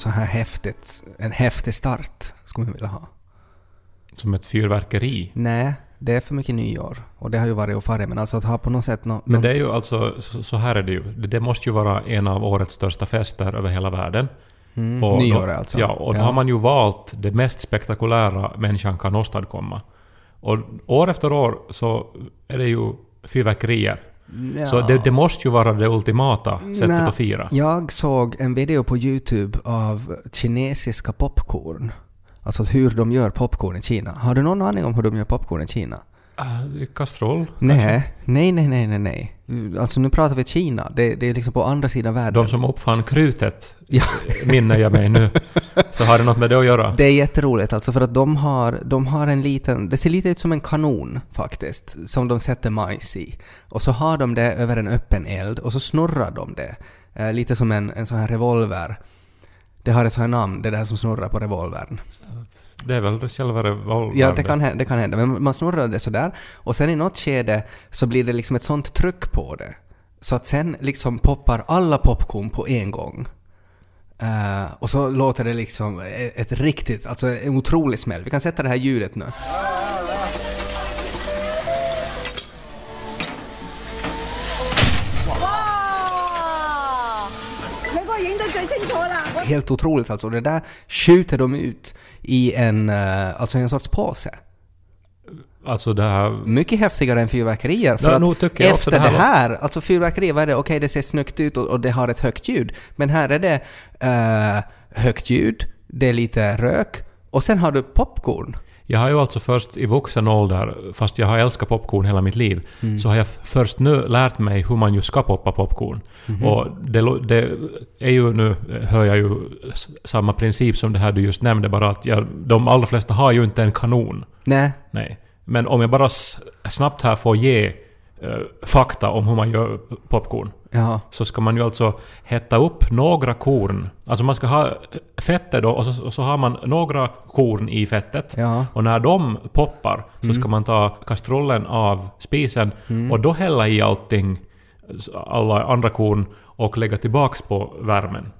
så här häftigt, en häftig start. Skulle man vilja ha. Som ett fyrverkeri. Nej, det är för mycket nyår. Och det har ju varit och farit, men alltså att ha på något sätt nå, Men nå- det är ju alltså, så så här är det ju. Det måste ju vara en av årets största fester över hela världen. mm, Och nyår då, alltså. Ja, och då har man ju valt det mest spektakulära människan kan åstadkomma. Och år efter år så är det ju fyrverkerier. Ja. Så det, det måste ju vara det ultimata sättet Nej, att fira. Jag såg en video på YouTube av kinesiska popcorn. Alltså hur de gör popcorn i Kina. Har du någon aning om hur de gör popcorn i Kina? Äh, kastrull? Nej, nej, nej, nej, nej, nej. Alltså nu pratar vi Kina. Det, det är liksom på andra sidan världen. De som uppfann krutet, Ja. minner jag mig nu. Så har det något med det att göra? Det är jätteroligt alltså för att de har, de har en liten, det ser lite ut som en kanon faktiskt, som de sätter majs i. Och så har de det över en öppen eld och så snurrar de det. Eh, lite som en, en sån här revolver. Det har ett sånt här namn, det där som snurrar på revolvern. Det är väl själva revolvern? Ja, det kan, hända, det kan hända. Men man snurrar det sådär. Och sen i något skede så blir det liksom ett sånt tryck på det. Så att sen liksom poppar alla popcorn på en gång. Eh, och så låter det liksom ett, ett riktigt, alltså en otrolig smäll. Vi kan sätta det här ljudet nu. Helt otroligt alltså. Det där skjuter de ut i en, eh, alltså en sorts påse. Alltså det här... Mycket häftigare än fyrverkerier. För att efter det det här här, alltså fyrverkerier, vad är det? Okej, det ser snyggt ut och, och det har ett högt ljud. Men här är det eh, högt ljud, det är lite rök och sen har du popcorn. Jag har ju alltså först i vuxen ålder, fast jag har älskat popcorn hela mitt liv, Mm. så har jag först nu lärt mig hur man ju ska poppa popcorn. Mhm. Och det, det är ju nu, hör jag ju samma princip som det här du just nämnde, bara att jag, de allra flesta har ju inte en kanon. Nej, Nej. Men om jag bara snabbt här får ge eh, fakta om hur man gör popcorn. Ja. så ska man ju alltså hetta upp några korn. Alltså man ska ha fettet då och så, och så har man några korn i fettet. Ja. Och när de poppar så ska man ta kastrullen av spisen och då hälla i allting, alla andra korn och lägga tillbaks på värmen.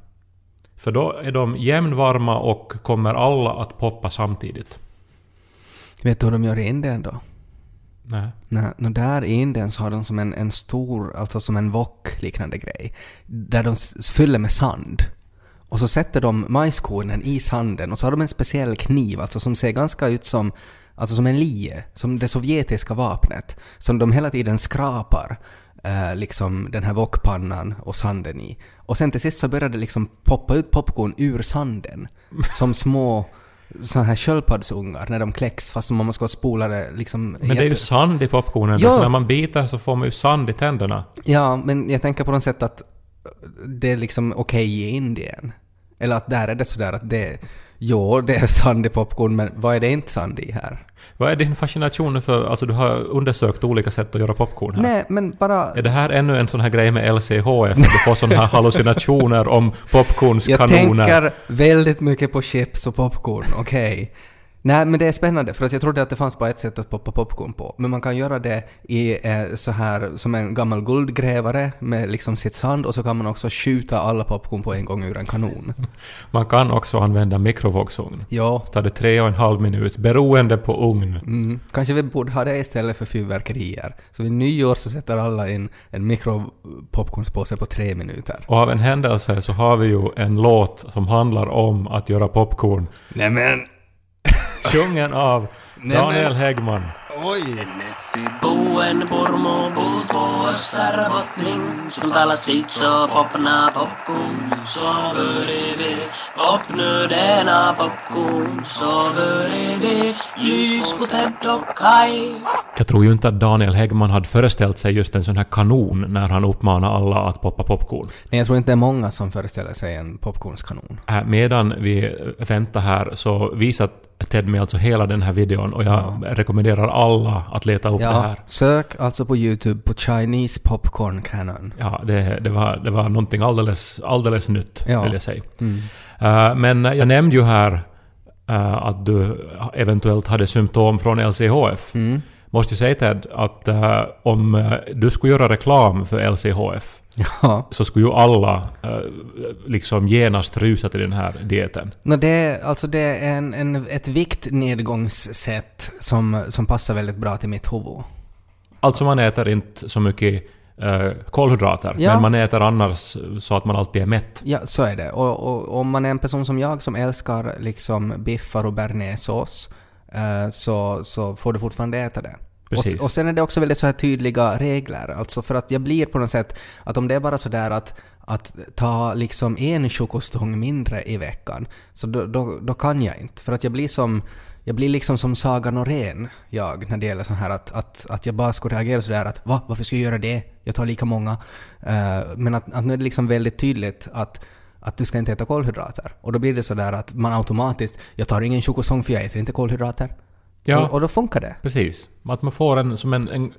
För då är de jämnvarma och kommer alla att poppa samtidigt. Vet du hur de gör i Indien då? Nej. Nej, no, där i Indien så har de som en, en stor, alltså som en wok liknande grej, där de fyller med sand. Och så sätter de majskornen i sanden och så har de en speciell kniv, alltså som ser ganska ut som, alltså som en lie, som det sovjetiska vapnet, som de hela tiden skrapar eh, liksom den här wokpannan och sanden i. Och sen till sist så börjar det liksom poppa ut popcorn ur sanden, som små såna här sköldpaddsungar när de kläcks fast man måste spola det liksom Men det är ju sand i popcornen. Ja. Så när man biter så får man ju sand i tänderna. Ja, men jag tänker på något sätt att det är liksom okej i Indien. Eller att där är det sådär att det... Jo, det är sand i popcorn, men vad är det inte sand i här? Vad är din fascination för... Alltså du har undersökt olika sätt att göra popcorn här. Nej, men bara... Är det här ännu en sån här grej med LCHF? Att du får såna här hallucinationer om Jag popcornskanoner? tänker väldigt mycket på chips och popcorn, okej. Nej, men det är spännande för att jag trodde att det fanns bara ett sätt att poppa popcorn på. Men man kan göra det i eh, så här som en gammal guldgrävare med liksom sitt sand och så kan man också skjuta alla popcorn på en gång ur en kanon. Man kan också använda mikrovågsugn. Ja, Tar det tre och en halv minut, beroende på ugn. Mm. Kanske vi borde ha det istället för fyrverkerier. Så vid nyår så sätter alla in en mikropopcornspåse på tre minuter. Och av en händelse så har vi ju en låt som handlar om att göra popcorn. Nämen! Sjungen av Daniel Häggman. Oj! Messi buen purmu puut vuossar botning Som tala sitso popna popcorn Så vi popnödena popcorn Så börjar vi lys på Ted och Kai Jag tror ju inte att Daniel Häggman hade föreställt sig just en sån här kanon när han uppmanar alla att poppa popcorn. Nej, jag tror inte det är många som föreställer sig en popcornskanon. Äh, Medan vi väntar här så visar Ted mig alltså hela den här videon och jag rekommenderar alla att leta upp det Ja, här. sök alltså på YouTube på Chinese Popcorn Cannon. Ja, det, det, var, det var någonting alldeles, alldeles nytt, Ja. vill jag säga. Mm. Äh, men jag nämnde ju här äh, att du eventuellt hade symptom från LCHF. Mm. Måste ju säga Ted att äh, om du skulle göra reklam för LCHF Ja. så skulle ju alla eh, liksom genast rusa till den här dieten. No, det, är, alltså det är en, en, ett viktnedgångssätt som, som passar väldigt bra till mitt huvud. Alltså man äter inte så mycket eh, kolhydrater, Ja. men man äter annars så att man alltid är mätt. Ja, så är det. Och, och om man är en person som jag som älskar liksom biffar och bearnaisesås eh, så, så får du fortfarande äta det. Precis. Och, och sen är det också väldigt så här tydliga regler. Alltså för att jag blir på något sätt att om det är bara så där att, att ta liksom en chokostång mindre i veckan så då, då, då kan jag inte. För att jag blir som jag blir liksom som Saga Norén, jag, när det gäller så här att, att, att jag bara skulle reagera sådär att va, varför ska jag göra det? Jag tar lika många. Uh, men att, att nu är det liksom väldigt tydligt att att du ska inte äta kolhydrater. Och då blir det sådär att man automatiskt, jag tar ingen chokosång för jag äter inte kolhydrater. Ja. Och, och då funkar det. Precis. Att man får en, som en, en,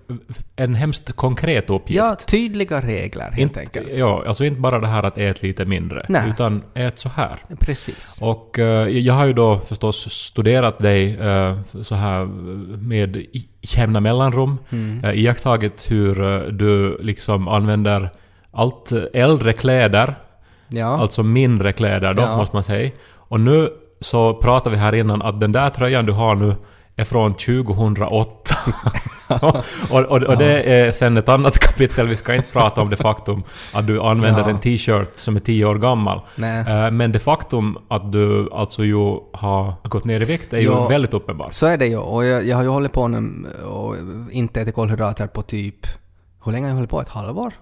en hemskt konkret uppgift. Ja, tydliga regler helt inte, enkelt. Ja, alltså inte bara det här att ät lite mindre, Nej. utan ät så här. Precis. Och eh, jag har ju då förstås studerat dig eh, så här med jämna mellanrum. Mm. Eh, iakttagit hur du liksom använder allt äldre kläder, Ja. alltså mindre kläder då, Ja. måste man säga. Och nu så pratar vi här innan att den där tröjan du har nu är från 2008. och, och, och det är sen ett annat kapitel, vi ska inte prata om det faktum att du använder Ja. en t-shirt som är 10 år gammal. Nej. Eh, Men det faktum att du alltså ju har gått ner i vikt är ju Ja. väldigt uppenbart. Så är det ju. Och jag, jag har ju hållit på nu och inte ätit kolhydrater på typ... Hur länge har jag hållit på? Ett halvår?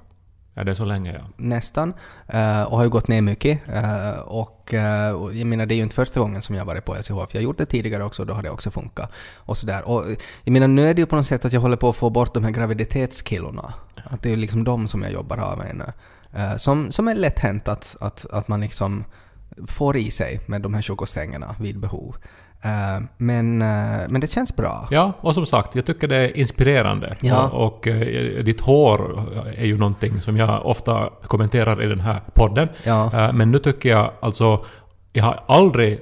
Är det så länge ja. Nästan. Eh, och har ju gått ner mycket. Eh, och, eh, jag menar, det är ju inte första gången som jag har varit på LCHF. Jag har gjort det tidigare också och då har det också funkat. Och sådär. Och jag menar, nu är det ju på något sätt att jag håller på att få bort de här graviditetskillorna. Att det är ju liksom de som jag jobbar av med nu. Som, som är lätt hänt att, att, att man liksom får i sig med de här chokostängerna vid behov. Eh, men, eh, men det känns bra. Ja, och som sagt, jag tycker det är inspirerande. Ja. Och, och eh, ditt hår är ju någonting som jag ofta kommenterar i den här podden. Ja. Men nu tycker jag alltså, jag har aldrig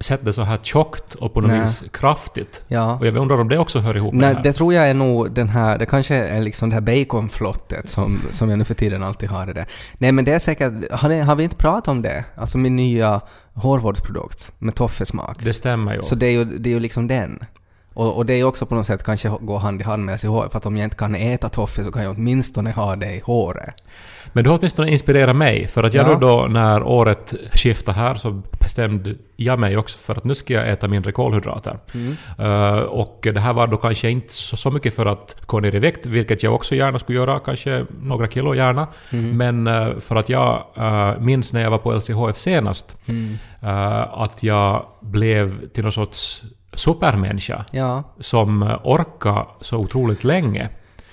sett det så här tjockt och på något Nej. vis kraftigt. Ja. Och jag undrar om det också hör ihop med Nej, det här. det tror jag är nog den här, det kanske är liksom det här baconflottet som, som jag nu för tiden alltid har i det. Nej men det är säkert, har, ni, har vi inte pratat om det? Alltså min nya hårvårdsprodukt med toffesmak. Det stämmer ju. Så det är ju, det är ju liksom den. Och, och det är också på något sätt kanske gå hand i hand med LCHF, för att om jag inte kan äta toffee så kan jag åtminstone ha det i håret. Men du har åtminstone inspirerat mig, för att jag Ja. då när året skiftade här så bestämde jag mig också för att nu ska jag äta mindre kolhydrater. Mm. Eh, och det här var då kanske inte så, så mycket för att gå ner i vikt, vilket jag också gärna skulle göra, kanske några kilo gärna. Mm. Men eh, för att jag eh, minns när jag var på LCHF senast, Mm. att jag blev till någon sorts supermänniska Ja. som eh, orkar så otroligt länge.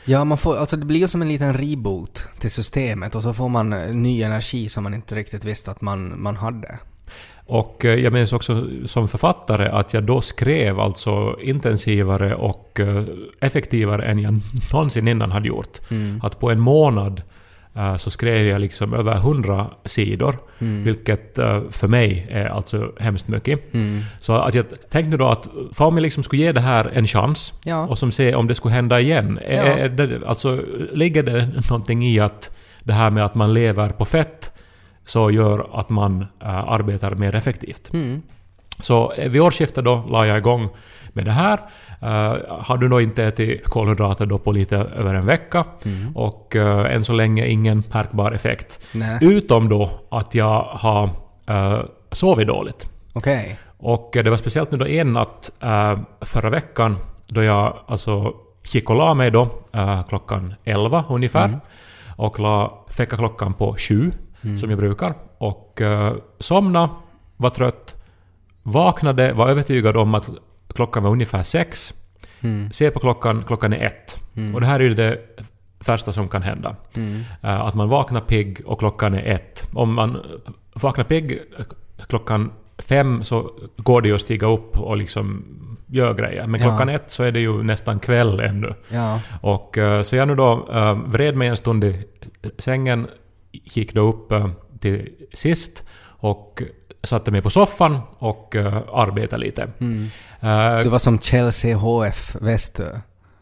Ja, man får, alltså det blir ju som en liten reboot till systemet och så får man eh, ny energi som man inte riktigt visste att man, man hade. Och eh, jag minns också som författare att jag då skrev alltså intensivare och effektivare än jag någonsin innan hade gjort. Mm. Att på en månad så skrev jag liksom över 100 sidor, Mm. vilket eh, för mig är alltså hemskt mycket. Mm. Så att jag tänkte då att om jag liksom skulle ge det här en chans Ja. och som se om det skulle hända igen. Ja. Är, det, alltså, ligger det någonting i att det här med att man lever på fett så gör att man eh, arbetar mer effektivt? Mm. Så eh, vid årsskiftet då la jag igång med det här. Uh, har du då inte ätit kolhydrater då på lite över en vecka Mm. och uh, än så länge ingen märkbar effekt. Nej. Utom då att jag har uh, sovit dåligt. Okej. Och det var speciellt nu då en natt eh, förra veckan då jag alltså gick och la mig då eh, klockan 11 ungefär. Mm. Och la väckarklockan på 7 som jag brukar. Och uh, somna, var trött, vaknade, var övertygad om att klockan var ungefär 6. Mm. Se på klockan, klockan är 1. Mm. Och det här är ju det värsta som kan hända. Mm. Eh, Att man vaknar pigg och klockan är ett. Om man vaknar pigg eh, klockan fem så går det ju att stiga upp och liksom göra grejer. Men Ja. klockan ett så är det ju nästan kväll ännu. Ja. Och eh, så jag nu då uh, vred mig en stund i sängen, gick då upp eh, till sist och satte mig på soffan och uh, arbetade lite. Mm. Eh, Du var som Chelsea HF Västö.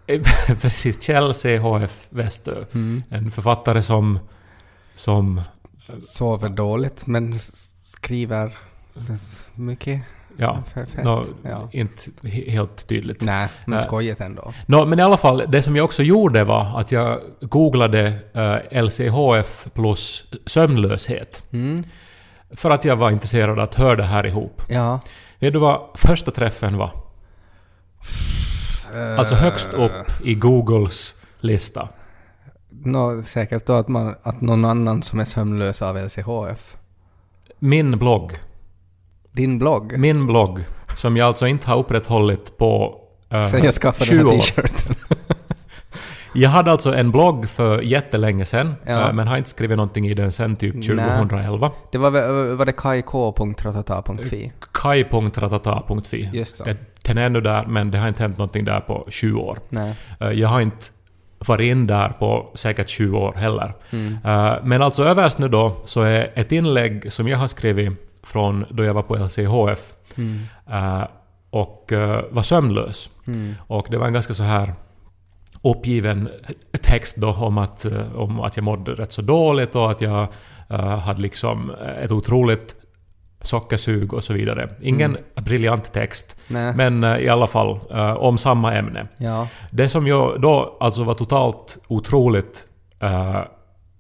Precis, Kjell CHF Westö. Mm. En författare som som... Sover dåligt men skriver mycket. Ja, nå, Ja. inte he- helt tydligt. Nej, men Nej. skojigt ändå. Nå, men i alla fall, det som jag också gjorde var att jag googlade eh, LCHF plus sömnlöshet. Mm. För att jag var intresserad att höra det här ihop. Ja. Vet du vad första träffen var? Alltså högst Eh. upp i Googles lista. Nå, säkert då att, man, att någon annan som är sömnlös av LCHF. Min blogg. Din blogg. Min blogg, som jag alltså inte har upprätthållit på eh, Sen jag skaffade 20 den här t-shirten. Jag hade alltså en blogg för jättelänge sedan, Ja. eh, men har inte skrivit någonting i den sen typ Nej. 2011. Det var, var det kajk.ratata.fi? Just så. Det- Den är ännu där, men det har inte hänt någonting där på 20 år. Nej. Eh, Jag har inte varit in där på säkert 20 år heller. Mm. Eh, Men alltså överst nu då så är ett inlägg som jag har skrivit från då jag var på LCHF Mm. eh, och eh, var sömnlös. Mm. Och det var en ganska så här uppgiven text då om att, eh, om att jag mådde rätt så dåligt och att jag eh, hade liksom ett otroligt sockersug och så vidare. Ingen Mm. briljant text, Nej. men eh, i alla fall eh, om samma ämne. Ja. Det som jag då alltså var totalt otroligt eh,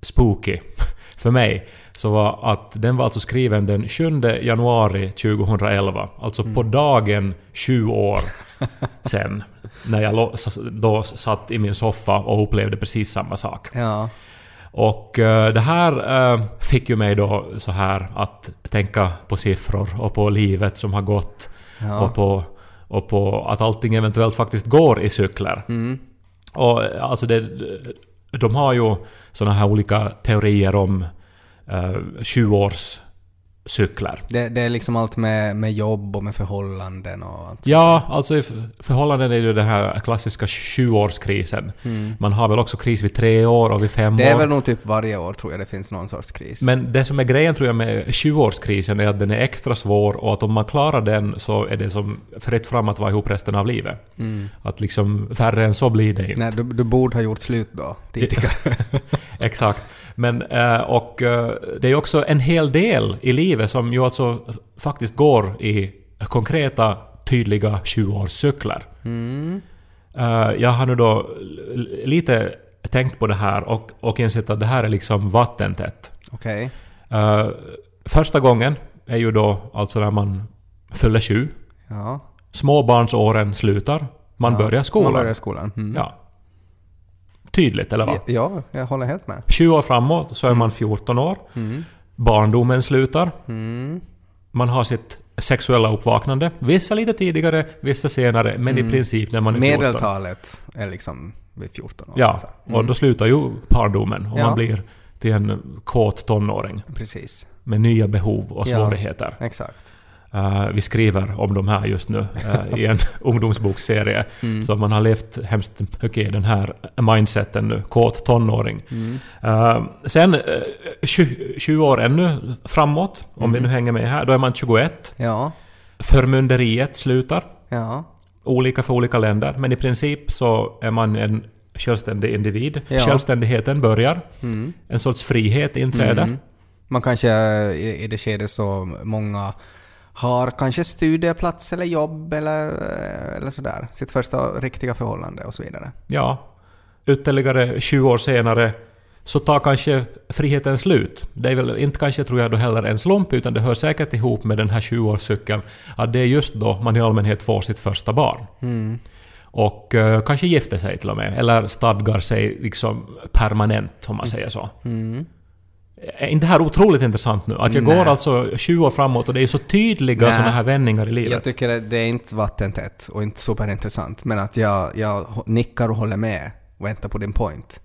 spooky för mig, så var att den var alltså skriven den 7 januari 2011. Alltså på dagen 20 år sen. När jag då satt i min soffa och upplevde precis samma sak. Ja. Och eh, det här eh, fick ju mig då så här att tänka på siffror och på livet som har gått Ja. och, på, och på att allting eventuellt faktiskt går i cykler. Mm. Och alltså det, de har ju såna här olika teorier om eh, 20-års cykler. Det, det är liksom allt med, med jobb och med förhållanden och allt. Ja, alltså i f- förhållanden är ju den här klassiska 20-årskrisen. Mm. Man har väl också kris vid tre år och vid fem Det är år. väl nog typ varje år tror jag det finns någon sorts kris. Men det som är grejen tror jag med 20-årskrisen är att den är extra svår och att om man klarar den så är det som fritt fram att vara ihop resten av livet. Mm. Att liksom färre än så blir det inte. Nej, du, du borde ha gjort slut då, tidigare. Exakt. Men, eh, och eh, det är också en hel del i livet som ju alltså faktiskt går i konkreta, tydliga 20-årscykler. Mm. Eh, Jag har nu då lite tänkt på det här och, och insett att det här är liksom vattentätt. Eh, Första gången är ju då alltså när man fyller 20. Ja. Småbarnsåren slutar. Man ja. börjar skolan. Man börjar skolan. Mm. Ja. Tydligt, eller vad? Ja, ja, jag håller helt med. 20 år framåt så är man 14 år. Mm. Barndomen slutar. Mm. Man har sitt sexuella uppvaknande. Vissa lite tidigare, vissa senare, men Mm. i princip när man är 14. Medeltalet är liksom vid 14 år. Ja, och Mm. då slutar ju barndomen och Ja. man blir till en kåt tonåring Precis. med nya behov och Ja. svårigheter. Exakt. Eh, vi skriver om de här just nu eh, i en ungdomsbokserie. Mm. Så man har levt hemskt mycket i den här mindseten nu, kåt tonåring. Mm. Eh, sen uh, 20, 20 år ännu framåt, om vi Mm. nu hänger med här, då är man 21. Ja. Förmynderiet slutar. Ja. Olika för olika länder, men i princip så är man en självständig individ. Ja. Självständigheten börjar. Mm. En sorts frihet inträder. Mm. Man kanske i det skedet så många har kanske studieplats eller jobb eller, eller sådär. Sitt första riktiga förhållande och så vidare. Ja. Ytterligare 20 år senare så tar kanske friheten slut. Det är väl inte kanske, tror jag, då heller en slump, utan det hör säkert ihop med den här 20-årscykeln. Att det är just då man i allmänhet får sitt första barn. Mm. Och eh, kanske gifter sig till och med, eller stadgar sig liksom permanent, om man säger så. Mm. Är inte det här otroligt intressant nu? Att jag Nej. går alltså 20 år framåt och det är så tydliga Nej. sådana här vändningar i livet. Jag tycker det- det är inte vattentätt och inte superintressant, men att jag, jag nickar och håller med och väntar på din point.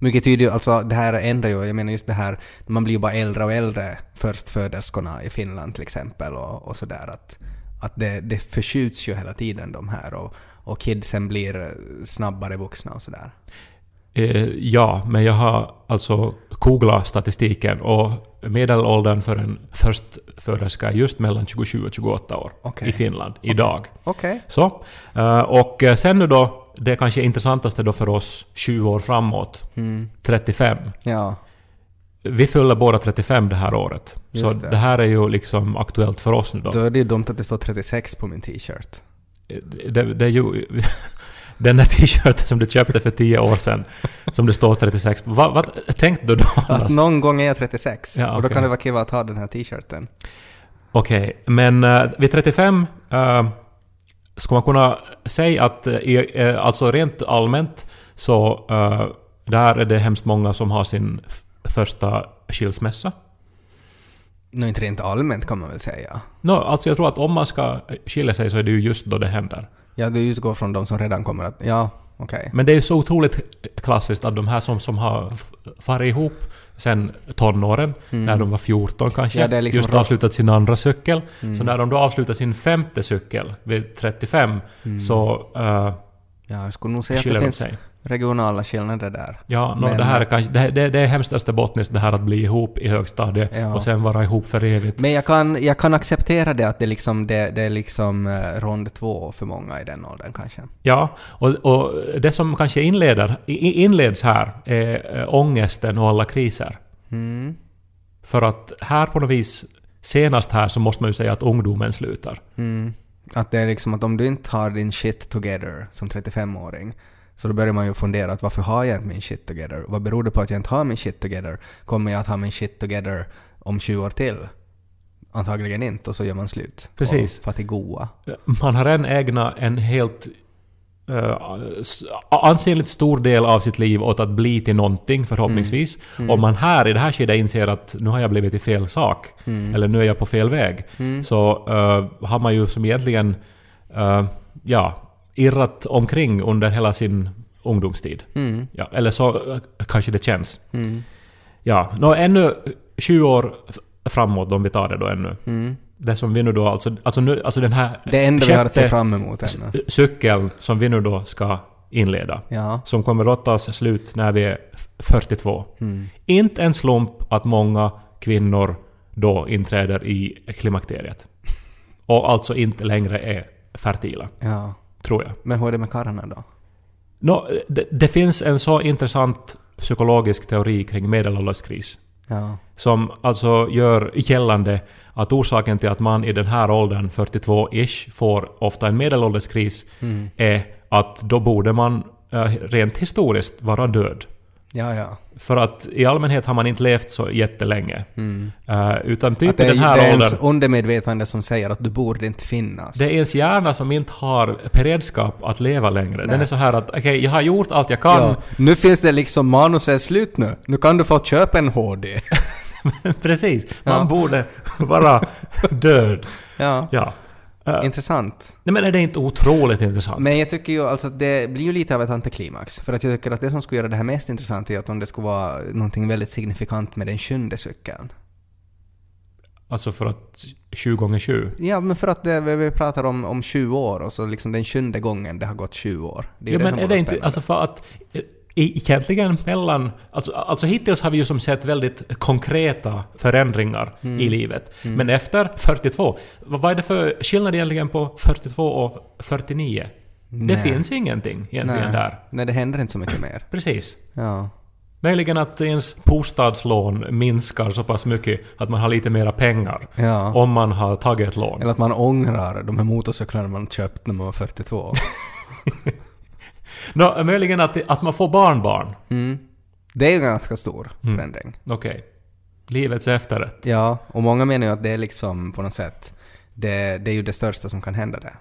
Mycket tyder ju, alltså det här ändrar ju, jag menar just det här, man blir ju bara äldre och äldre, förstföderskorna i Finland till exempel och, och sådär att, att det, det förskjuts ju hela tiden de här och, och kidsen blir snabbare vuxna och sådär. Eh, ja, men jag har alltså googlat statistiken och medelåldern för en förstföderska är just mellan 27 och 28 år Okej. i Finland idag. Okej. Så. eh, Och eh, sen nu då, det kanske intressantaste då för oss 20 år framåt, Mm. 35. Ja. vi fyller båda 35 det här året. Så Just det. det. här är ju liksom aktuellt för oss nu då. Då är det ju dumt att det står 36 på min t-shirt. Det, det är ju... Den där t-shirten som du köpte för 10 år sedan, som det står 36 på. Vad, vad tänkte du då Att någon gång är jag 36 Ja, och då kan det vara kiva att ha den här t-shirten. Okej, men uh, vid 35 uh, ska man kunna säga att uh, eh, alltså rent allmänt så uh, där är det hemskt många som har sin första skilsmässa. Nå, inte rent allmänt kan man väl säga. No, alltså jag tror att om man ska skilja sig så är det ju just då det händer. Ja, du utgår från de som redan kommer att... Ja, okej. Men det är ju så otroligt klassiskt att de här som, som har farit ihop sen tonåren, när de var 14 kanske, Mm. Ja, liksom just avslutat sin andra cykel. Så när de då avslutar sin femte cykel vid 35 Mm. så uh, Ja, jag skulle nog säga att det de finns sig. Regionala skillnader där. Ja, no, Men- det här är kanske... Det, det, det är hemskt österbottniskt det här att bli ihop i högstadiet Ja. och sen vara ihop för evigt. Men jag kan, jag kan acceptera det att det, liksom, det, det är liksom eh, rond två för många i den åldern kanske. Ja, och, och det som kanske inleder, inleds här är äh, ångesten och alla kriser. Mm. För att här på något vis, senast här så måste man ju säga att ungdomen slutar. Mm. Att det är liksom att om du inte har din shit together som 35-åring så då börjar man ju fundera att varför har jag inte min shit together? Vad beror det på att jag inte har min shit together? Kommer jag att ha min shit together om 20 år till? Antagligen inte och så gör man slut. Precis. Och far till goa. Man har en ägna en helt uh, ansenligt stor del av sitt liv åt att bli till någonting förhoppningsvis. Om man här i det här skedet inser att nu har jag blivit till fel sak, eller nu är jag på fel väg, så eh, har man ju som egentligen eh, ja, irrat omkring under hela sin ungdomstid. Mm. Ja, eller så kanske det känns. Mm. Ja, nå ännu 20 år framåt om vi tar det då ännu. Mm. Det som vi nu då alltså, alltså, nu, alltså den här Det enda vi har att se fram emot ännu. cykeln som vi nu då ska inleda. Ja. Som kommer att ta slut när vi är f- 42. Mm. Inte en slump att många kvinnor då inträder i klimakteriet. Och alltså inte längre är fertila, ja. Tror jag. Men hur är det med karlarna då? Nå, det, det finns en så intressant psykologisk teori kring medelålderskris. Ja. Som alltså gör gällande att orsaken till att man i den här åldern, 42-ish, får ofta en medelålderskris Mm. är att då borde man eh, rent historiskt vara död. Ja, ja. För att i allmänhet har man inte levt så jättelänge. Mm. Eh, utan typ Att det, är, den här det är åldern... ens undermedvetande som säger att du borde inte finnas. Det är ens hjärna som inte har beredskap att leva längre. Den Nej. är så här att okej, jag har gjort allt jag kan. Ja, nu finns det liksom, manus är slut nu. Nu kan du få köpa en HD. Precis. Man Ja. borde vara död. ja. Ja. Eh, Intressant. nej men är det inte otroligt intressant? Men jag tycker ju alltså att det blir ju lite av ett antiklimax. För att jag tycker att det som skulle göra det här mest intressant är att om det skulle vara någonting väldigt signifikant med den sjunde cykeln. Alltså för att 20 gånger 20 Ja, men för att det, vi pratar om, om 20 år och så liksom den sjunde gången det har gått 20 år. Det är Ja, det men som är det inte... Alltså för att... Egentligen mellan... Alltså, alltså hittills har vi ju som sett väldigt konkreta förändringar Mm. i livet. Men efter 42, vad är det för skillnad egentligen på 42 och 49? Det Nej. finns ingenting egentligen Nej. där. Nej, det händer inte så mycket mer. Precis. Ja. Möjligen att ens bostadslån minskar så pass mycket att man har lite mera pengar. Ja. Om man har tagit ett lån. Eller att man ångrar de här motorcyklarna man köpt när man var 42. Nå, möjligen att, att man får barnbarn. Mm. Det är ju en ganska stor Mm. förändring. Okej. Livets efterrätt. Ja, och många menar ju att det är liksom på något sätt, det, det är ju det största som kan hända det.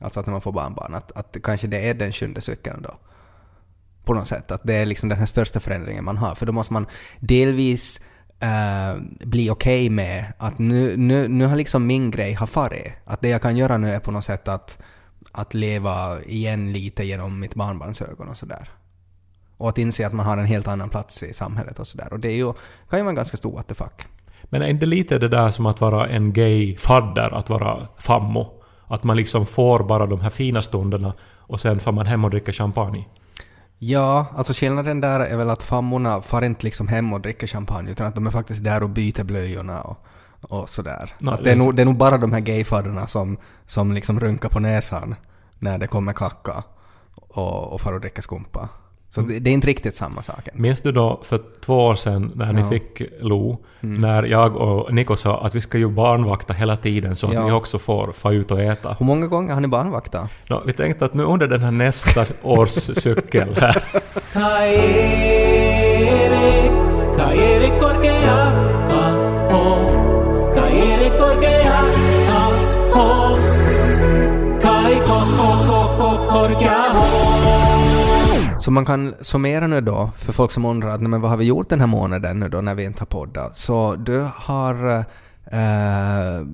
Alltså att när man får barnbarn, att, att kanske det är den sjunde cykeln då. På något sätt, att det är liksom den här största förändringen man har. För då måste man delvis eh, bli okej med att nu, nu, nu har liksom min grej har farit. Att det jag kan göra nu är på något sätt att, att leva igen lite genom mitt barnbarns ögon och sådär. Och att inse att man har en helt annan plats i samhället och sådär. Och det är ju, kan ju vara en ganska stor what the fuck. Men är inte lite det där som att vara en gay fadder, att vara fammo? Att man liksom får bara de här fina stunderna och sen får man hem och dricka champagne. Ja, alltså skillnaden där är väl att fammorna far inte liksom hem och dricker champagne utan att de är faktiskt där och byter blöjorna och, och sådär. Nå, att det, är nog, det är nog bara de här gayfadderna som, som liksom runkar på näsan när det kommer kacka och, och far och dricker skumpa. Så det, det är inte riktigt samma sak. Minns du då för två år sedan när ni Ja. fick Lo, när jag och Niko sa att vi ska ju barnvakta hela tiden så att Ja. ni också får få ut och äta. Hur många gånger har ni barnvaktat? Nå, vi tänkte att nu under den här nästa års cykel här, Så man kan summera nu då, för folk som undrar att, "Nej, men vad har vi gjort den här månaden nu då när vi inte har poddat? Så du har eh,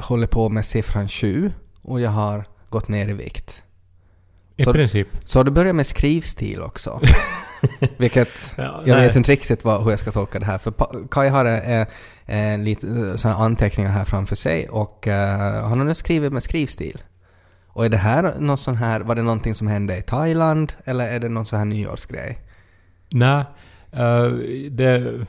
hållit på med siffran 7 och jag har gått ner i vikt. i Så- princip. Så har du börjat med skrivstil också. Vilket, Ja, jag vet inte riktigt vad, hur jag ska tolka det här. För Kai har en, en, lite så här anteckningar här framför sig och eh, han har nu skrivit med skrivstil. Och är det här något sån här, var det någonting som hände i Thailand eller är det någon sån här nyårsgrej? Nej, eh, det,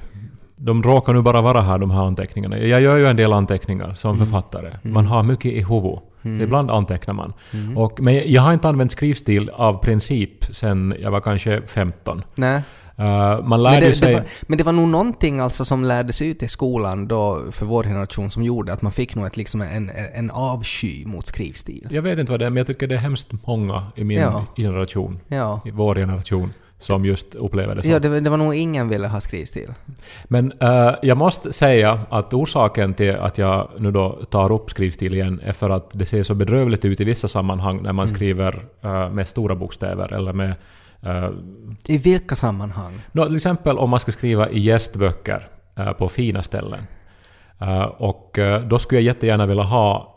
de råkar nu bara vara här, de här anteckningarna. Jag gör ju en del anteckningar som författare. Man har mycket i huvudet. Ibland antecknar man. Och, men jag har inte använt skrivstil av princip sen jag var kanske 15. Nej. Eh, man Men lärde det, sig... det var, men det var nog någonting alltså som lärdes ut i skolan då för vår generation som gjorde att man fick nog ett, liksom en, en avsky mot skrivstil. Jag vet inte vad det är, men jag tycker det är hemskt många i min Ja. generation, Ja. i vår generation, som just upplever det så. Ja, det, var- det var nog ingen ville ha skrivstil. Men eh, jag måste säga att orsaken till att jag nu då tar upp skrivstil igen är för att det ser så bedrövligt ut i vissa sammanhang när man skriver eh, med stora bokstäver eller med... eh, I vilka sammanhang? nå, till exempel om man ska skriva i gästböcker på fina ställen. Och då skulle jag jättegärna vilja ha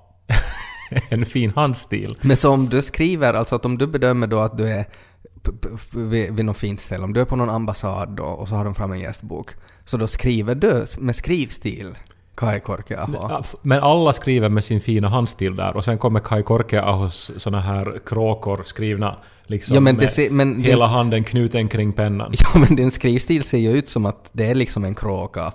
en fin handstil. Men så om du skriver, alltså att om du bedömer då att du är vid, vid något fint ställe, om du är på någon ambassad då och så har de fram en gästbok, så då skriver du med skrivstil Kai Korkeaho. Men alla skriver med sin fina handstil där och sen kommer Kai Korkeahos såna här kråkor skrivna liksom Ja, men med ser- men hela handen knuten kring pennan. Ja, men din skrivstil ser ju ut som att det är liksom en kråka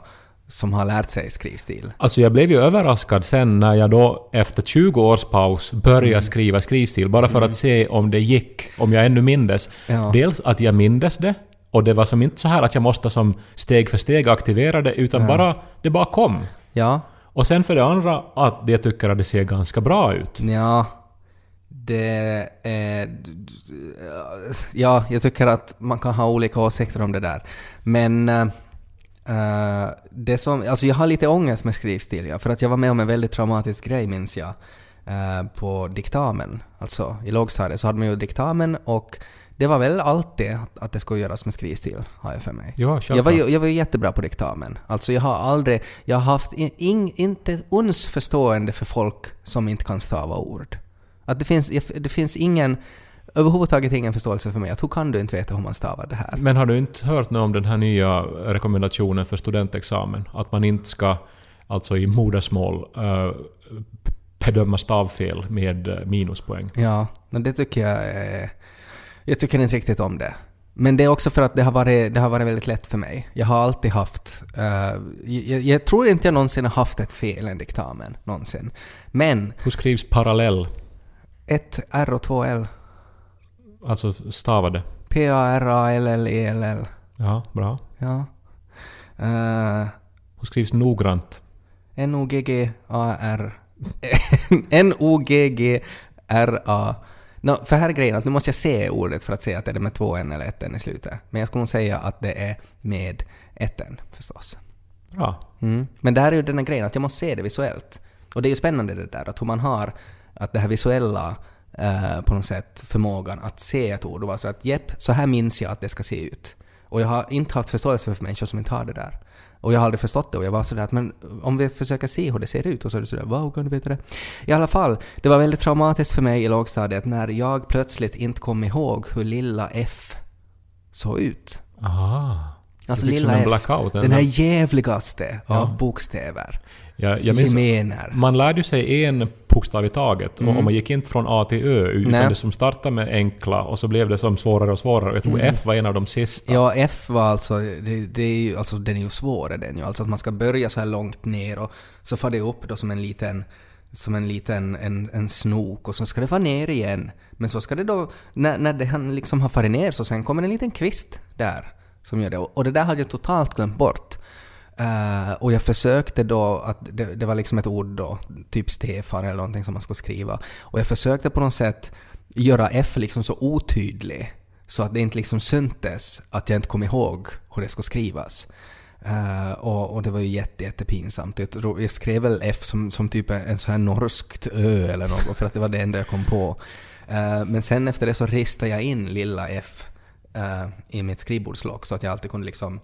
som har lärt sig skrivstil. Alltså jag blev ju överraskad sen när jag då efter 20 års paus började Mm. skriva skrivstil bara för att se om det gick, om jag ännu mindes. Ja. Dels att jag mindes det och det var som inte så här att jag måste som steg för steg aktivera det utan bara, det bara kom. Ja, Och sen för det andra att jag tycker att det ser ganska bra ut. ja. Det är... Ja, jag tycker att man kan ha olika åsikter om det där. Men... eh, det som, alltså jag har lite ångest med skrivstil, ja, för att jag var med om en väldigt traumatisk grej minns jag. eh, på diktamen, alltså i lågstadiet så hade man ju diktamen och det var väl alltid att, det skulle göras med skrivstil, har jag för mig. Ja, Jag var, jag var jättebra på diktamen. Alltså jag har aldrig... Jag har haft in, in, inte uns förstående för folk som inte kan stava ord. Att det finns, det finns ingen... Överhuvudtaget ingen förståelse för mig. Att hur kan du inte veta hur man stavar det här? Men har du inte hört något om den här nya rekommendationen för studentexamen? Att man inte ska, alltså i modersmål, uh, bedöma stavfel med eh, minuspoäng. Ja, men det tycker jag är... Jag tycker inte riktigt om det. Men det är också för att det har varit, det har varit väldigt lätt för mig. Jag har alltid haft... eh, jag, jag tror inte jag någonsin har haft ett fel i en diktamen. Någonsin. Men Hur skrivs parallell? ett R och två L. Alltså stavade. P-A-R-A-L-L-E-L-L. Ja, bra. Ja. Uh, Hur skrivs noggrant? N-O-G-G-A-R... N-O-G-G-R-A... No, för här är grejen att nu måste jag se ordet för att se att det är med två N eller ett N i slutet. Men jag skulle nog säga att det är med ett N förstås. Bra. Mm. Men det här är ju den här grejen att jag måste se det visuellt. Och det är ju spännande det där att hur man har att det här visuella eh, på något sätt förmågan att se ett ord och vara så att jepp, så här minns jag att det ska se ut. Och jag har inte haft förståelse för människor som inte har det där. Och jag har aldrig förstått det och jag var sådär att men om vi försöker se hur det ser ut och så är det sådär wow, kan du veta det? I alla fall, det var väldigt traumatiskt för mig i lågstadiet när jag plötsligt inte kom ihåg hur lilla F såg ut. Aha. Alltså lilla F. blackout, Den här jävligaste Ja. av bokstäver. Jag, jag Gemener. man lärde ju sig en bokstav i taget och och man gick inte från A till Ö utan Nej. det som startade med enkla och så blev det som svårare och svårare. Jag tror F var en av de sista. Ja, F var alltså, det, det är ju, alltså den är ju svårare den ju. Alltså att man ska börja så här långt ner och så får det upp då som en liten som en liten en, en snok och så ska det vara ner igen. Men så ska det då, när, när det han liksom har farit ner så sen kommer en liten kvist där som gör det. Och det där hade jag totalt glömt bort. Eh, och jag försökte då, att det, det var liksom ett ord då, typ Stefan eller någonting som man skulle skriva. Och jag försökte på något sätt göra F liksom så otydlig så att det inte liksom syntes att jag inte kom ihåg hur det skulle skrivas. Uh, och, och det var ju jätte, jättepinsamt. Jag, tror- jag skrev väl F som, som typ en sån här norskt ö eller något för att det var det enda jag kom på. Uh, men sen efter det så ristade jag in lilla F i mitt skrivbordslock så att jag alltid kunde liksom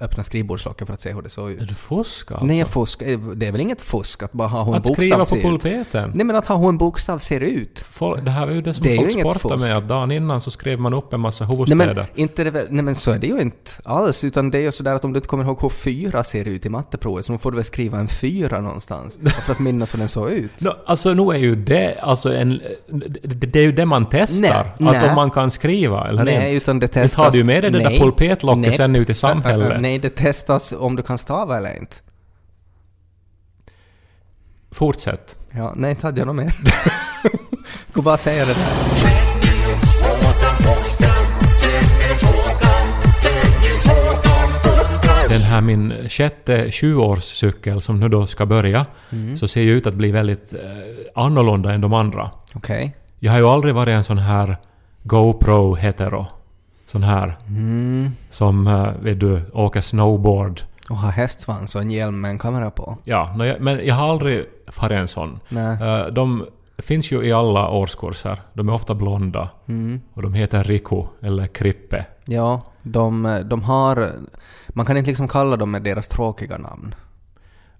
öppna skrivbordslocket för att se hur det såg ut. Är du fusk alltså? Nej, jag fuskar. Det är väl inget fusk att bara ha hur en Att bokstav skriva på ser ut? pulpeten? Nej, men att ha hur en bokstav ser ut. Folk, det här är ju det som Det folk fusk. med, att dagen innan så skrev man upp en massa Nej huvudstäder. men, inte det, väl- nej men så är det ju inte alls, utan det är ju sådär att om du inte kommer ihåg hur fyra ser ut i matteprovet så får du väl skriva en fyra någonstans för att minnas hur den såg ut. No, alltså nu är ju det, alltså en, det, det är ju det man testar. Nej, att nej. om man kan skriva eller Nej, inte. utan det testas... har du ju med dig det där Nej, pulpetlocket nej. Ut i samhället. Nej, det testas om du kan stava eller inte. Fortsätt. Ja, nej, inte hade jag något mer. Gå bara säga det där. Den här min sjätte sjuårscykel som nu då ska börja, Mm. så ser ju ut att bli väldigt eh, annorlunda än de andra. Okej. Jag har ju aldrig varit en sån här GoPro-hetero. Sån här Mm. som, eh, vet du, åker snowboard. Och ha hästsvans och en hjälm med en kamera på. Ja, men jag har aldrig varit en sån. Nej. Eh, De finns ju i alla årskurser. De är ofta blonda. Mm. Och de heter Riku, eller Krippe. Ja, de, de har... Man kan inte liksom kalla dem med deras tråkiga namn.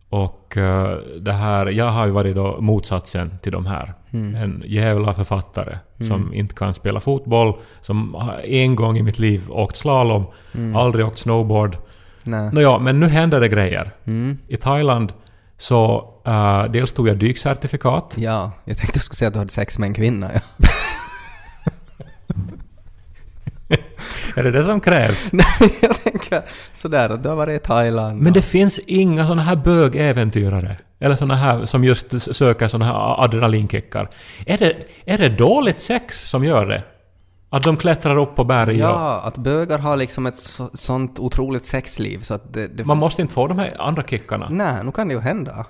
Och eh, det här, jag har ju varit då motsatsen till de här. Mm. En jävla författare som inte kan spela fotboll, som en gång i mitt liv åkt slalom, Mm. aldrig åkt snowboard. Nej. Nåja, men nu händer det grejer. Mm. I Thailand så uh, dels tog jag dykcertifikat. Ja, jag tänkte du skulle säga att du hade sex med en kvinna. Ja. Är det det som krävs? Nej, jag tänker sådär att du har varit i Thailand. Men det finns inga såna här bögäventyrare. Eller såna här som just söker såna här adrenalinkickar. Är det, är det dåligt sex som gör det? Att de klättrar upp på berg och... Ja, att bögar har liksom ett så, sånt otroligt sexliv så att det... det Man måste inte få de här andra kickarna. Nej, nu kan det ju hända.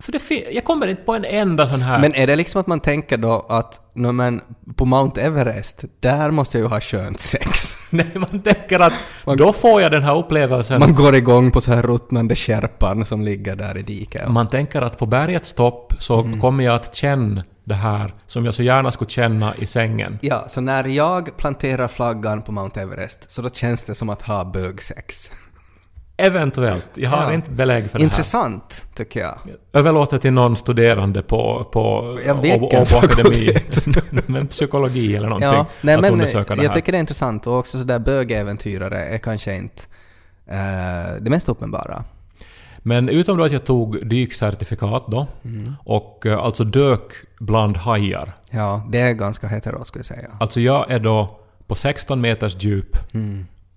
För det jag kommer inte på en enda sån här... Men är det liksom att man tänker då att no, men på Mount Everest, där måste jag ju ha skönt sex. Nej, man tänker att då får jag den här upplevelsen. Man går igång på så här ruttnande kärpan som ligger där i diket. Man tänker att på bergets topp så Mm. kommer jag att känna det här som jag så gärna skulle känna i sängen. Ja, så när jag planterar flaggan på Mount Everest så då känns det som att ha bögsex. Eventuellt. Jag har Ja. inte belägg för det Intressant, tycker jag. här. Överlåter till någon studerande på, på, Ja, vilken Åbo- akademi. Men psykologi eller någonting. Ja, nej att men undersöka det jag här. tycker det är intressant och också sådär bögäventyrare är kanske inte eh, det mest uppenbara. Men utom då att jag tog dykcertifikat då Mm. och eh, alltså dök bland hajar. Ja, det är ganska hetero skulle jag säga. Alltså jag är då på 16 meters djup,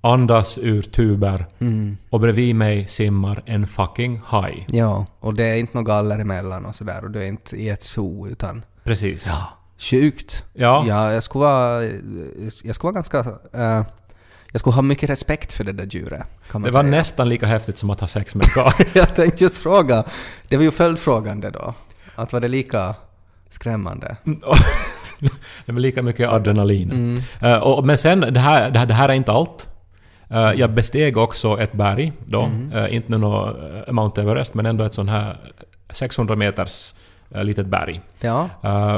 andas ur tuber Mm. och bredvid mig simmar en fucking haj. Ja, och det är inte något galler emellan och sådär och du är inte i ett zoo utan... Precis. Ja. Sjukt. Ja. Ja, jag skulle vara... Jag skulle vara ganska... eh, jag skulle ha mycket respekt för det där djuret, kan man Det var säga. nästan lika häftigt som att ha sex med en. Jag tänkte just fråga. Det var ju följdfrågan det då. Att var det lika skrämmande? det var lika mycket adrenalin. Mm. Eh, och, men sen, det här, det, här, det här är inte allt. Eh, jag besteg också ett berg då. Mm. Eh, inte något eh, Mount Everest, men ändå ett sån här 600 meters litet berg. Ja.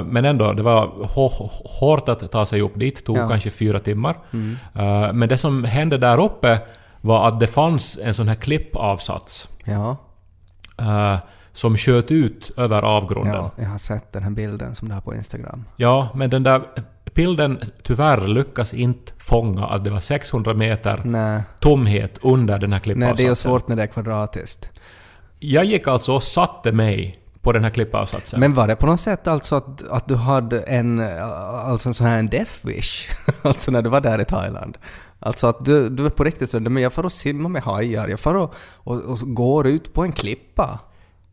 Men ändå, det var hå- hå- hårt att ta sig upp dit. tog Ja. kanske fyra timmar. Mm. Men det som hände där uppe var att det fanns en sån här klippavsats Ja. som sköt ut över avgrunden. ja. Jag har sett den här bilden som du har på Instagram. Ja, men den där bilden tyvärr lyckas inte fånga att det var 600 meter Nej. tomhet under den här Nej, klippavsatsen. det är ju svårt när det är kvadratiskt. Jag gick alltså och satte mig på den här klippavsatsen. Men var det på något sätt alltså att, att du hade en, alltså en sån här en death wish? alltså när du var där i Thailand? Alltså att du, du är på riktigt så, men jag får och simma med hajar, jag får och, och, och går ut på en klippa.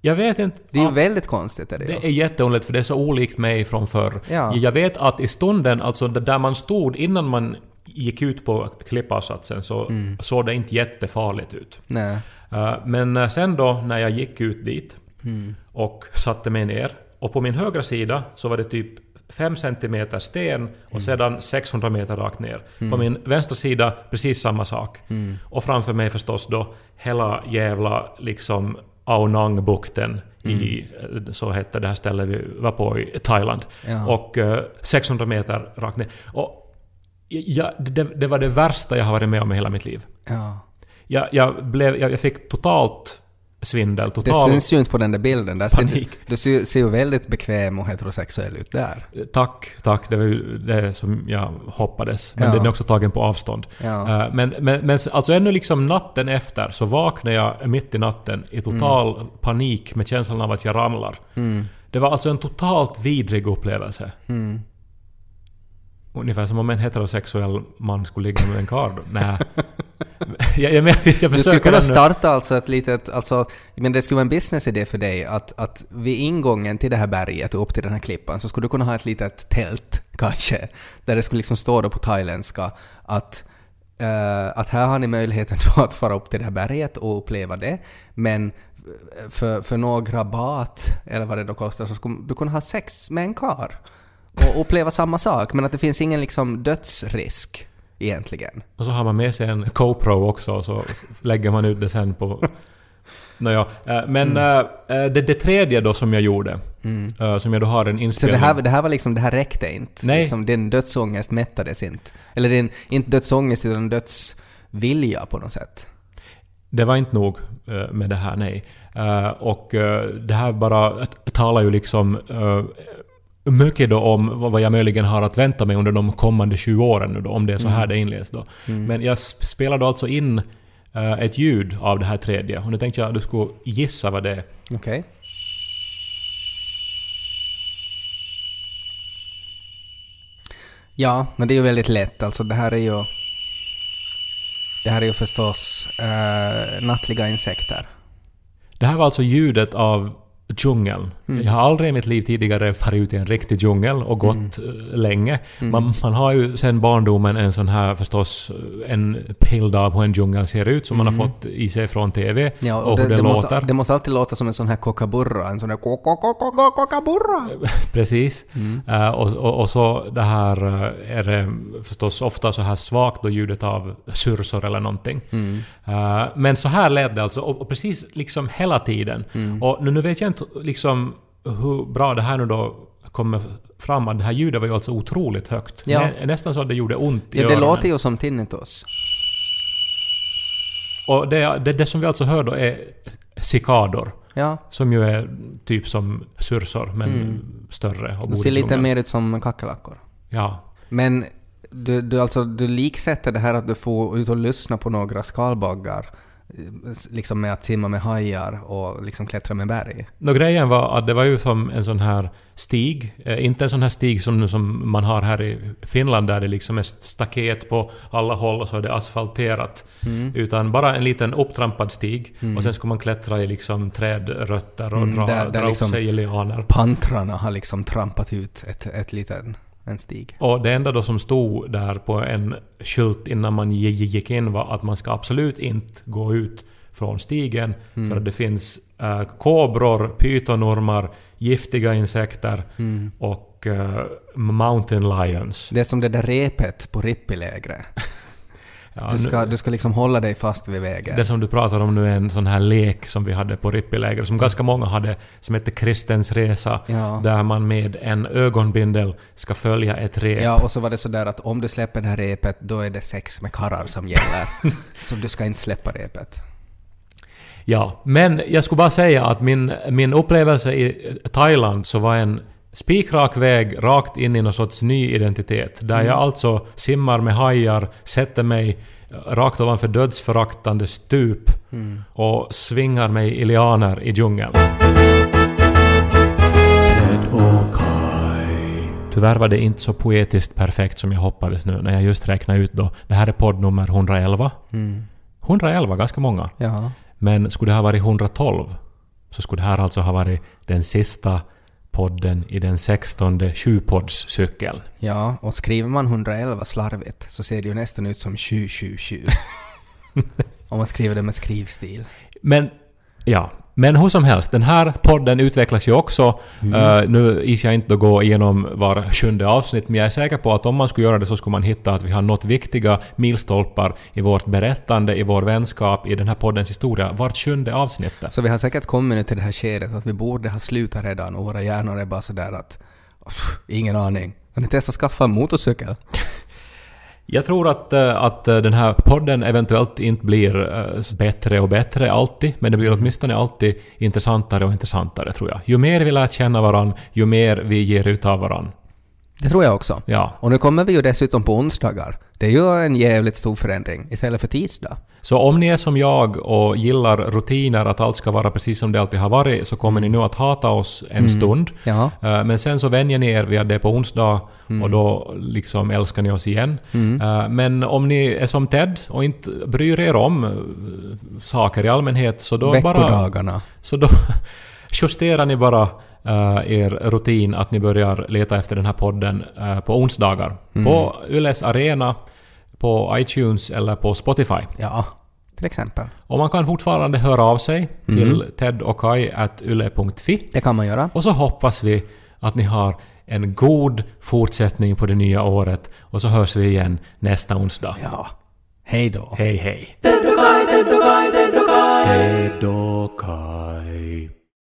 Jag vet inte... Det är ju väldigt konstigt. Är det, det ju. är jätteunderligt för det är så olikt mig från förr. Ja. Jag vet att i stunden, alltså där man stod innan man gick ut på klippavsatsen så Mm. såg det inte jättefarligt ut. Nej. Eh, Men eh, sen då när jag gick ut dit Mm. och satte mig ner och på min högra sida så var det typ 5 cm sten Mm. och sedan 600 meter rakt ner. På min vänstra sida precis samma sak. Mm. Och framför mig förstås då hela jävla liksom Aonang-bukten i, Mm. eh, så hette det här stället vi var på i Thailand. Ja. Och eh, 600 meter rakt ner. Och jag, det, det var det värsta jag har varit med om i hela mitt liv. Ja. Jag, jag, blev, jag, jag fick totalt svindel, Det total... syns ju inte på den där bilden. Där ser, du, du ser, ju väldigt bekväm och heterosexuell ut där. Tack, tack. Det var ju det som jag hoppades. Men Ja. den är också tagen på avstånd. Ja. Eh, Men, men, men alltså ännu liksom natten efter så vaknade jag mitt i natten i total panik med känslan av att jag ramlar. Mm. Det var alltså en totalt vidrig upplevelse. Mm. Ungefär som om en heterosexuell man skulle ligga med en karl. Nej. Jag, jag, men- jag Du skulle kunna starta alltså ett litet, alltså, men det skulle vara en businessidé för dig att, att vid ingången till det här berget och upp till den här klippan så skulle du kunna ha ett litet tält kanske, där det skulle liksom stå då på thailändska att eh, att här har ni möjligheten att fara upp till det här berget och uppleva det, men för, för några bat, eller vad det då kostar, så skulle du kunna ha sex med en kar och uppleva samma sak, men att det finns ingen liksom dödsrisk egentligen. Och så har man med sig en GoPro också och så lägger man ut det sen på... Nåja, eh, men Mm. eh, det, det tredje då som jag gjorde, eh, som jag då har en Så det inspelning... här, det här var liksom, det här räckte inte? Nej. Liksom, din dödsångest mättades inte? Eller din, inte dödsångest utan dödsvilja på något sätt? Det var inte nog eh, med det här, nej. Eh, Och eh, det här bara talar ju liksom eh, mycket då om vad jag möjligen har att vänta mig under de kommande 20 åren nu då, om det är så här det inleds då. Men jag spelade alltså in eh, ett ljud av det här tredje och nu tänkte jag att du skulle gissa vad det är. Okej. Ja, men det är ju väldigt lätt. Alltså det här är ju... Det här är ju förstås eh, nattliga insekter. Det här var alltså ljudet av djungeln. Jag har aldrig i mitt liv tidigare farit ut i en riktig djungel och gått eh, länge. Man, man har ju sen barndomen en sån här förstås, eh, en bild av hur en djungel ser ut som man har fått i sig från TV Ja, och, och hur det, det, det, låter. måste, det måste alltid låta som en sån här kockaburra. En sån här kockaburra. Precis. Eh, och, och, och så det här är det förstås ofta så här svagt då ljudet av sursor eller någonting. Eh, men så här lät det alltså, och, och precis liksom hela tiden. Och nu, nu vet jag inte liksom hur bra det här nu då kommer fram. att Det här ljudet var ju alltså otroligt högt. Ja. Nä, nästan så att det gjorde ont i Ja, det öronen. låter ju som tinnitus. Och det, det, det som vi alltså hör då är cikador. Ja, Som ju är typ som sursor, men större och de ser lite djungeln. mer ut som kackerlackor. Ja. Men du, du, alltså, du liksätter det här att du får ut och lyssna på några skalbaggar liksom med att simma med hajar och liksom klättra med berg. Nå, grejen var att det var ju som en sån här stig. Eh, inte en sån här stig som, som man har här i Finland där det liksom är staket på alla håll och så är det asfalterat. Mm. Utan bara en liten upptrampad stig. Och sen ska man klättra i liksom trädrötter och Mm, dra, där- där dra liksom- upp sig i lianer. Pantrarna har liksom trampat ut ett, ett liten, en stig. Och det enda då som stod där på en skylt innan man gi- gick in var att man ska absolut inte gå ut från stigen Mm. för att det finns äh, kobror, pytonormar, giftiga insekter Mm. och äh, mountain lions. Det är som det där repet på Rippilägret. Ja, Du nu- ska, du ska liksom hålla dig fast vid vägen. Det som du pratar om nu är en sån här lek som vi hade på Rippiläger, som ganska många hade, som hette Kristens resa. Ja. Där man med en ögonbindel ska följa ett rep. Ja, och så var det sådär att om du släpper det här repet, då är det sex med karrar som gäller. så du ska inte släppa repet. Ja, men jag skulle bara säga att min, min upplevelse i Thailand så var en spikrak väg rakt in i någon sorts ny identitet. Där jag alltså simmar med hajar, sätter mig rakt ovanför dödsföraktande stup och svingar mig i lianer i djungeln. Tyvärr var det inte så poetiskt perfekt som jag hoppades nu när jag just räknade ut då. Det här är podd nummer 111. Mm. 111, ganska många. Ja. Men skulle det ha varit 112 så skulle det här alltså ha varit den sista podden i den sextonde sjupoddscykeln. Ja, och skriver man 111 slarvigt så ser det ju nästan ut som 777. Om man skriver det med skrivstil. Men, ja. Men hur som helst, den här podden utvecklas ju också. Uh, nu is jag inte att gå igenom var sjunde avsnitt, men jag är säker på att om man skulle göra det så skulle man hitta att vi har nått viktiga milstolpar i vårt berättande, i vår vänskap, i den här poddens historia, vart sjunde avsnitt. Så vi har säkert kommit till det här skedet att vi borde ha slutat redan och våra hjärnor är bara sådär att... "Pff, ingen aning. Har ni testat skaffa en motorcykel? Jag tror att, eh, att eh, den här podden eventuellt inte blir eh, bättre och bättre alltid, men det blir åtminstone alltid intressantare och intressantare tror jag. Ju mer vi lär känna varandra, ju mer vi ger ut av varandra. Det tror jag också. Ja. Och nu kommer vi ju dessutom på onsdagar. Det är ju en jävligt stor förändring istället för tisdag. Så om ni är som jag och gillar rutiner, att allt ska vara precis som det alltid har varit, så kommer ni nu att hata oss en stund. Ja. Eh, Men sen så vänjer ni er vid att det är på onsdag och då liksom älskar ni oss igen. Eh, Men om ni är som Ted och inte bryr er om eh, saker i allmänhet så då bara... Veckodagarna. Så då justerar ni bara eh, er rutin att ni börjar leta efter den här podden eh, på onsdagar. På Yles Arena, på iTunes eller på Spotify. Ja, till exempel. Och man kan fortfarande höra av sig till ted och yle.fi. Det kan man göra. Och så hoppas vi att ni har en god fortsättning på det nya året och så hörs vi igen nästa onsdag. Ja. Hej då. Hej hej! Ted och Kai, Ted